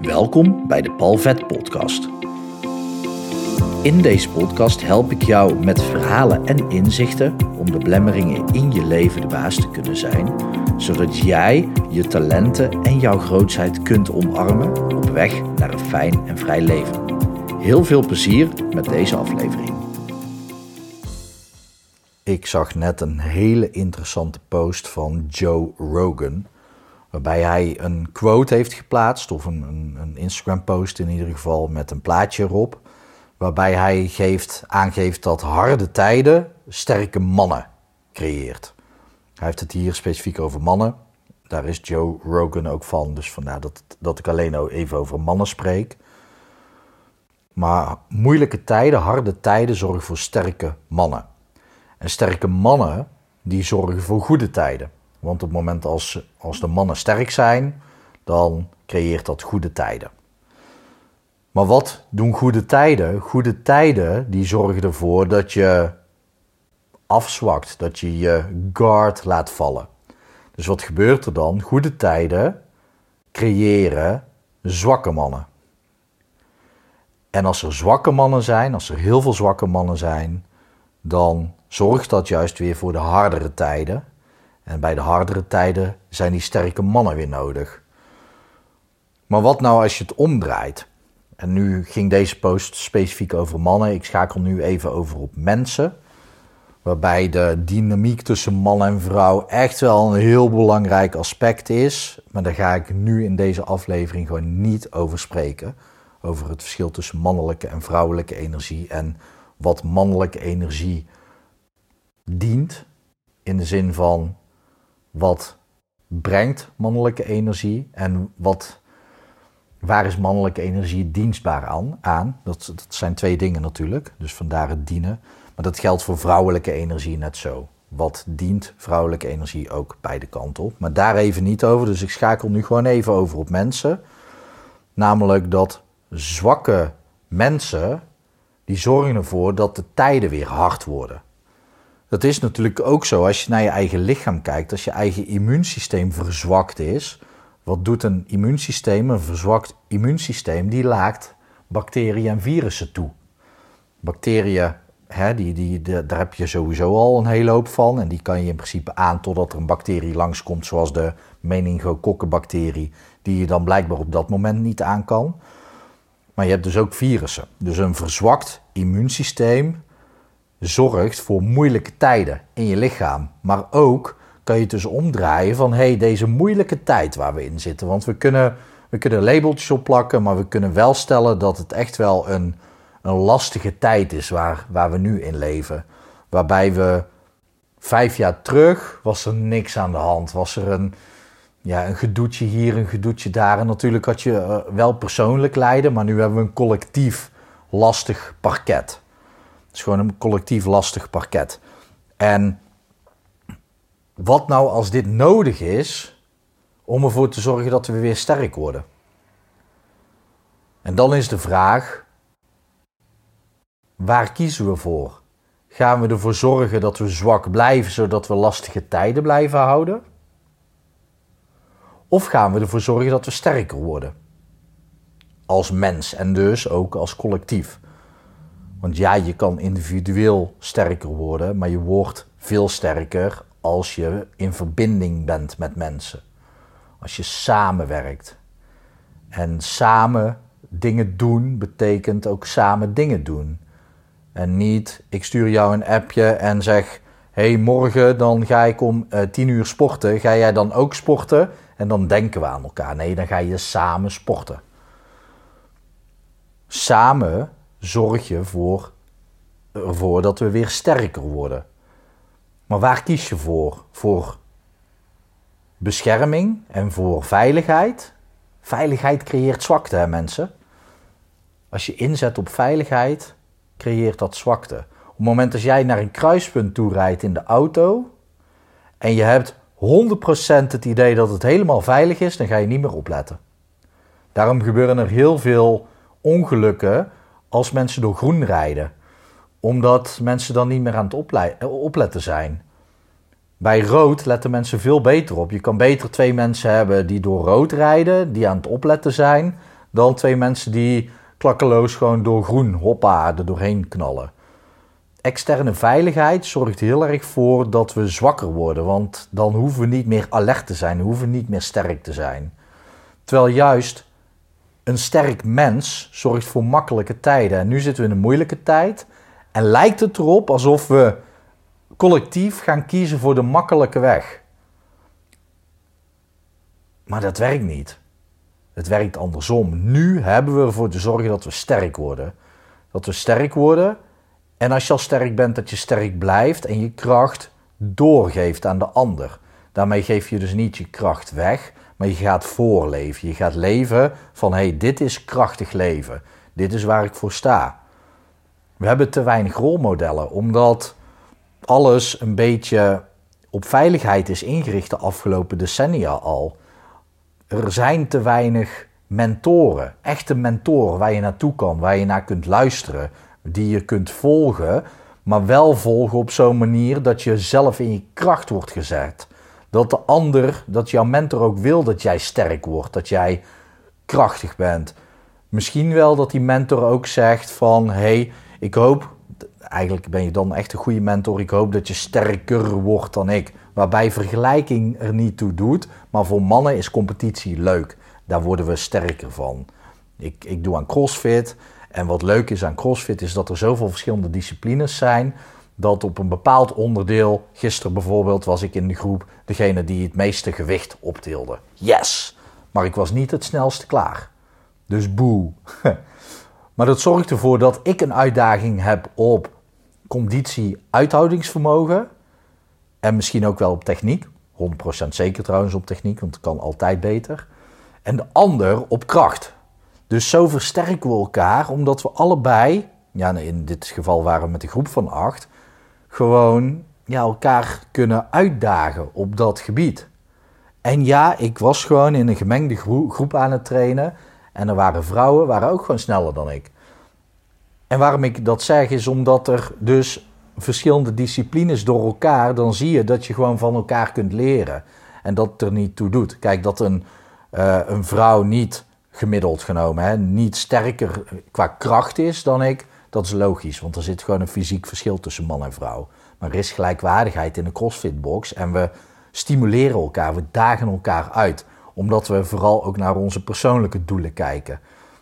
Welkom bij de Palvet Podcast. In deze podcast help ik jou met verhalen en inzichten om de blemmeringen in je leven de baas te kunnen zijn, zodat jij je talenten en jouw grootheid kunt omarmen op weg naar een fijn en vrij leven. Heel veel plezier met deze aflevering. Ik zag net een hele interessante post van Joe Rogan waarbij hij een quote heeft geplaatst, of een, een, een Instagram-post in ieder geval, met een plaatje erop, waarbij hij geeft, aangeeft dat harde tijden sterke mannen creëert. Hij heeft het hier specifiek over mannen. Daar is Joe Rogan ook van, dus vandaar dat, dat ik alleen even over mannen spreek. Maar moeilijke tijden, harde tijden zorgen voor sterke mannen. En sterke mannen, die zorgen voor goede tijden. Want op het moment als, als de mannen sterk zijn, dan creëert dat goede tijden. Maar wat doen goede tijden? Goede tijden die zorgen ervoor dat je afzwakt, dat je je guard laat vallen. Dus wat gebeurt er dan? Goede tijden creëren zwakke mannen. En als er zwakke mannen zijn, als er heel veel zwakke mannen zijn, dan zorgt dat juist weer voor de hardere tijden. En bij de hardere tijden zijn die sterke mannen weer nodig. Maar wat nou als je het omdraait? En nu ging deze post specifiek over mannen. Ik schakel nu even over op mensen. Waarbij de dynamiek tussen man en vrouw echt wel een heel belangrijk aspect is. Maar daar ga ik nu in deze aflevering gewoon niet over spreken. Over het verschil tussen mannelijke en vrouwelijke energie. En wat mannelijke energie dient. In de zin van wat brengt mannelijke energie en wat, waar is mannelijke energie dienstbaar aan? aan? Dat, dat zijn twee dingen natuurlijk, dus vandaar het dienen. Maar dat geldt voor vrouwelijke energie net zo. Wat dient vrouwelijke energie ook beide kanten op? Maar daar even niet over, dus ik schakel nu gewoon even over op mensen. Namelijk dat zwakke mensen, die zorgen ervoor dat de tijden weer hard worden. Dat is natuurlijk ook zo als je naar je eigen lichaam kijkt. Als je eigen immuunsysteem verzwakt is. Wat doet een immuunsysteem? Een verzwakt immuunsysteem die laat bacteriën en virussen toe. Bacteriën, hè, die, die, daar heb je sowieso al een hele hoop van. En die kan je in principe aan totdat er een bacterie langskomt, zoals de meningokokkenbacterie, die je dan blijkbaar op dat moment niet aan kan. Maar je hebt dus ook virussen. Dus een verzwakt immuunsysteem zorgt voor moeilijke tijden in je lichaam. Maar ook kan je het dus omdraaien van hey, deze moeilijke tijd waar we in zitten. Want we kunnen, we kunnen labeltjes opplakken, maar we kunnen wel stellen dat het echt wel een, een lastige tijd is waar, waar we nu in leven. Waarbij we vijf jaar terug was er niks aan de hand. Was er een, ja, een gedoetje hier, een gedoetje daar. En natuurlijk had je eh, wel persoonlijk lijden, maar nu hebben we een collectief lastig parket. Het is gewoon een collectief lastig parket. En wat nou als dit nodig is om ervoor te zorgen dat we weer sterk worden? En dan is de vraag: waar kiezen we voor? Gaan we ervoor zorgen dat we zwak blijven zodat we lastige tijden blijven houden? Of gaan we ervoor zorgen dat we sterker worden? Als mens en dus ook als collectief. Want ja, je kan individueel sterker worden, maar je wordt veel sterker als je in verbinding bent met mensen. Als je samenwerkt. En samen dingen doen betekent ook samen dingen doen. En niet, ik stuur jou een appje en zeg: hey, morgen dan ga ik om uh, tien uur sporten. Ga jij dan ook sporten? En dan denken we aan elkaar. Nee, dan ga je samen sporten. Samen zorg je voor, ervoor dat we weer sterker worden. Maar waar kies je voor? Voor bescherming en voor veiligheid? Veiligheid creëert zwakte, hè, mensen. Als je inzet op veiligheid, creëert dat zwakte. Op het moment dat jij naar een kruispunt toe rijdt in de auto en je hebt 100% het idee dat het helemaal veilig is, dan ga je niet meer opletten. Daarom gebeuren er heel veel ongelukken als mensen door groen rijden. Omdat mensen dan niet meer aan het opletten zijn. Bij rood letten mensen veel beter op. Je kan beter twee mensen hebben die door rood rijden, die aan het opletten zijn, dan twee mensen die klakkeloos gewoon door groen hoppa er doorheen knallen. Externe veiligheid zorgt heel erg voor dat we zwakker worden, want dan hoeven we niet meer alert te zijn, hoeven niet meer sterk te zijn. Terwijl juist een sterk mens zorgt voor makkelijke tijden. En nu zitten we in een moeilijke tijd en lijkt het erop alsof we collectief gaan kiezen voor de makkelijke weg. Maar dat werkt niet. Het werkt andersom. Nu hebben we ervoor te zorgen dat we sterk worden. Dat we sterk worden. En als je al sterk bent, dat je sterk blijft en je kracht doorgeeft aan de ander. Daarmee geef je dus niet je kracht weg, maar je gaat voorleven. Je gaat leven van hé, hey, dit is krachtig leven. Dit is waar ik voor sta. We hebben te weinig rolmodellen, omdat alles een beetje op veiligheid is ingericht de afgelopen decennia al. Er zijn te weinig mentoren, echte mentoren waar je naartoe kan, waar je naar kunt luisteren, die je kunt volgen, maar wel volgen op zo'n manier dat je zelf in je kracht wordt gezet. Dat de ander, dat jouw mentor ook wil dat jij sterk wordt, dat jij krachtig bent. Misschien wel dat die mentor ook zegt van, hé, hey, ik hoop, eigenlijk ben je dan echt een goede mentor, ik hoop dat je sterker wordt dan ik. Waarbij vergelijking er niet toe doet, maar voor mannen is competitie leuk. Daar worden we sterker van. Ik, ik doe aan CrossFit. En wat leuk is aan CrossFit is dat er zoveel verschillende disciplines zijn. Dat op een bepaald onderdeel, gisteren bijvoorbeeld, was ik in de groep degene die het meeste gewicht optilde. Yes! Maar ik was niet het snelste klaar. Dus boe. Maar dat zorgt ervoor dat ik een uitdaging heb op conditie, uithoudingsvermogen. En misschien ook wel op techniek. 100% zeker trouwens op techniek, want het kan altijd beter. En de ander op kracht. Dus zo versterken we elkaar, omdat we allebei, ja, in dit geval waren we met een groep van acht, gewoon ja, elkaar kunnen uitdagen op dat gebied. En ja, ik was gewoon in een gemengde groep aan het trainen. En er waren vrouwen, waren ook gewoon sneller dan ik. En waarom ik dat zeg, is omdat er dus verschillende disciplines door elkaar, dan zie je dat je gewoon van elkaar kunt leren. En dat het er niet toe doet. Kijk, dat een, uh, een vrouw niet gemiddeld genomen, hè, niet sterker qua kracht is dan ik, dat is logisch. Want er zit gewoon een fysiek verschil tussen man en vrouw. Maar er is gelijkwaardigheid in de CrossFit-box en we stimuleren elkaar, we dagen elkaar uit. Omdat we vooral ook naar onze persoonlijke doelen kijken.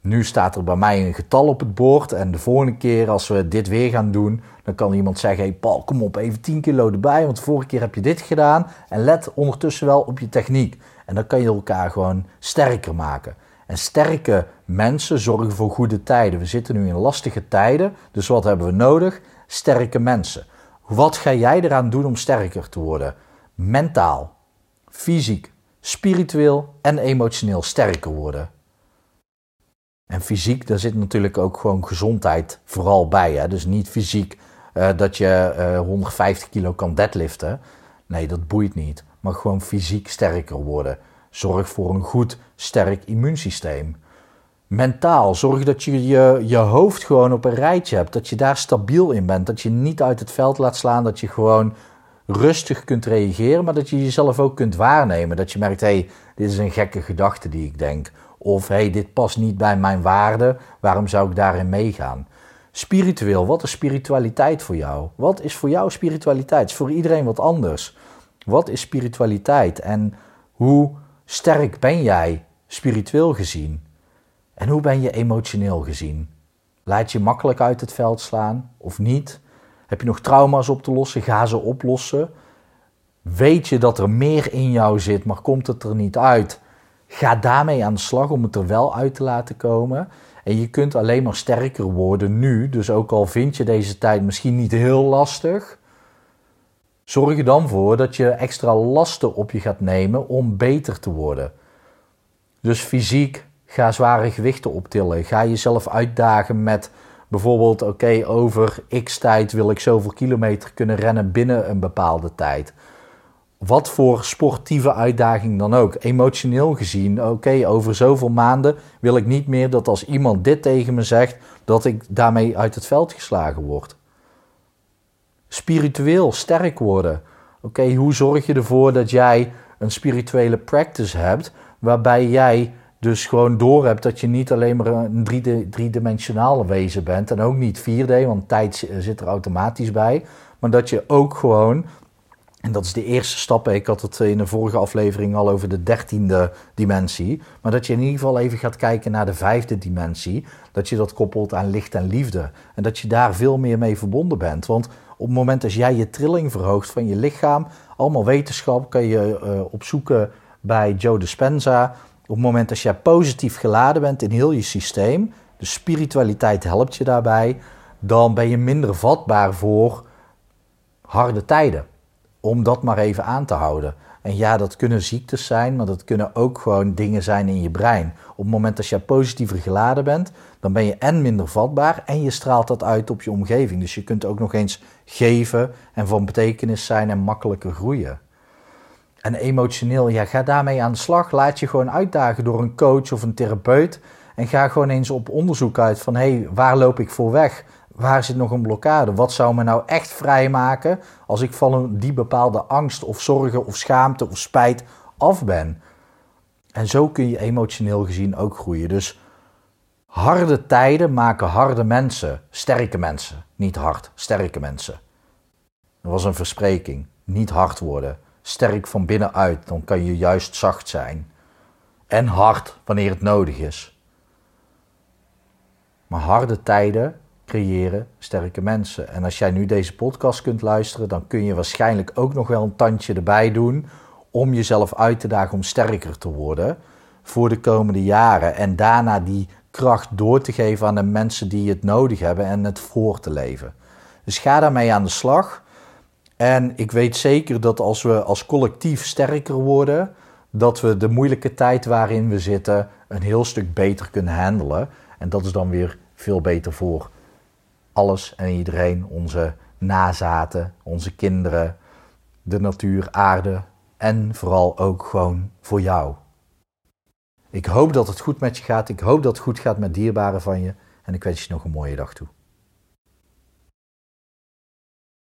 Nu staat er bij mij een getal op het bord. En de volgende keer als we dit weer gaan doen, dan kan iemand zeggen: Hey Paul, kom op, even 10 kilo erbij. Want vorige keer heb je dit gedaan. En let ondertussen wel op je techniek. En dan kan je elkaar gewoon sterker maken. En sterke mensen zorgen voor goede tijden. We zitten nu in lastige tijden. Dus wat hebben we nodig? Sterke mensen. Wat ga jij eraan doen om sterker te worden? Mentaal, fysiek, spiritueel en emotioneel sterker worden. En fysiek, daar zit natuurlijk ook gewoon gezondheid vooral bij. Hè? Dus niet fysiek uh, dat je uh, eh, 150 kilo kan deadliften. Nee, dat boeit niet. Maar gewoon fysiek sterker worden. Zorg voor een goed, sterk immuunsysteem. Mentaal, zorg dat je, je je hoofd gewoon op een rijtje hebt. Dat je daar stabiel in bent. Dat je niet uit het veld laat slaan. Dat je gewoon rustig kunt reageren. Maar dat je jezelf ook kunt waarnemen. Dat je merkt, hé, hey, dit is een gekke gedachte die ik denk. Of hey, dit past niet bij mijn waarden, waarom zou ik daarin meegaan? Spiritueel, wat is spiritualiteit voor jou? Wat is voor jou spiritualiteit? Het is voor iedereen wat anders. Wat is spiritualiteit en hoe sterk ben jij spiritueel gezien? En hoe ben je emotioneel gezien? Laat je makkelijk uit het veld slaan of niet? Heb je nog trauma's op te lossen? Ga ze oplossen. Weet je dat er meer in jou zit, maar komt het er niet uit? Ga daarmee aan de slag om het er wel uit te laten komen. En je kunt alleen maar sterker worden nu. Dus ook al vind je deze tijd misschien niet heel lastig, zorg er dan voor dat je extra lasten op je gaat nemen om beter te worden. Dus fysiek, ga zware gewichten optillen. Ga jezelf uitdagen met bijvoorbeeld: oké, over x tijd wil ik zoveel kilometer kunnen rennen binnen een bepaalde tijd wat voor sportieve uitdaging dan ook. Emotioneel gezien, oké, over zoveel maanden wil ik niet meer dat als iemand dit tegen me zegt, dat ik daarmee uit het veld geslagen word. Spiritueel sterk worden. Oké, hoe zorg je ervoor dat jij een spirituele practice hebt waarbij jij Dus gewoon door hebt dat je niet alleen maar een driedimensionale wezen bent. En ook niet 4D, want tijd zit er automatisch bij. Maar dat je ook gewoon, en dat is de eerste stap. Ik had het in de vorige aflevering al over de dertiende dimensie. Maar dat je in ieder geval even gaat kijken naar de vijfde dimensie. Dat je dat koppelt aan licht en liefde. En dat je daar veel meer mee verbonden bent. Want op het moment dat jij je trilling verhoogt van je lichaam, allemaal wetenschap, kan je uh, opzoeken bij Joe Dispenza op het moment dat jij positief geladen bent in heel je systeem, de spiritualiteit helpt je daarbij, dan ben je minder vatbaar voor harde tijden. Om dat maar even aan te houden. En ja, dat kunnen ziektes zijn, maar dat kunnen ook gewoon dingen zijn in je brein. Op het moment dat jij positiever geladen bent, dan ben je en minder vatbaar en je straalt dat uit op je omgeving. Dus je kunt ook nog eens geven en van betekenis zijn en makkelijker groeien. En emotioneel, ja, ga daarmee aan de slag. Laat je gewoon uitdagen door een coach of een therapeut. En ga gewoon eens op onderzoek uit van hé, hey, waar loop ik voor weg? Waar zit nog een blokkade? Wat zou me nou echt vrijmaken als ik van die bepaalde angst of zorgen of schaamte of spijt af ben? En zo kun je emotioneel gezien ook groeien. Dus harde tijden maken harde mensen, sterke mensen. Niet hard, sterke mensen. Dat was een verspreking. Niet hard worden sterk van binnenuit, dan kan je juist zacht zijn. En hard wanneer het nodig is. Maar harde tijden creëren sterke mensen. En als jij nu deze podcast kunt luisteren, dan kun je waarschijnlijk ook nog wel een tandje erbij doen om jezelf uit te dagen om sterker te worden voor de komende jaren. En daarna die kracht door te geven aan de mensen die het nodig hebben en het voor te leven. Dus ga daarmee aan de slag. En ik weet zeker dat als we als collectief sterker worden, dat we de moeilijke tijd waarin we zitten een heel stuk beter kunnen handelen. En dat is dan weer veel beter voor alles en iedereen, onze nazaten, onze kinderen, de natuur, aarde en vooral ook gewoon voor jou. Ik hoop dat het goed met je gaat. Ik hoop dat het goed gaat met dierbaren van je. En ik wens je nog een mooie dag toe.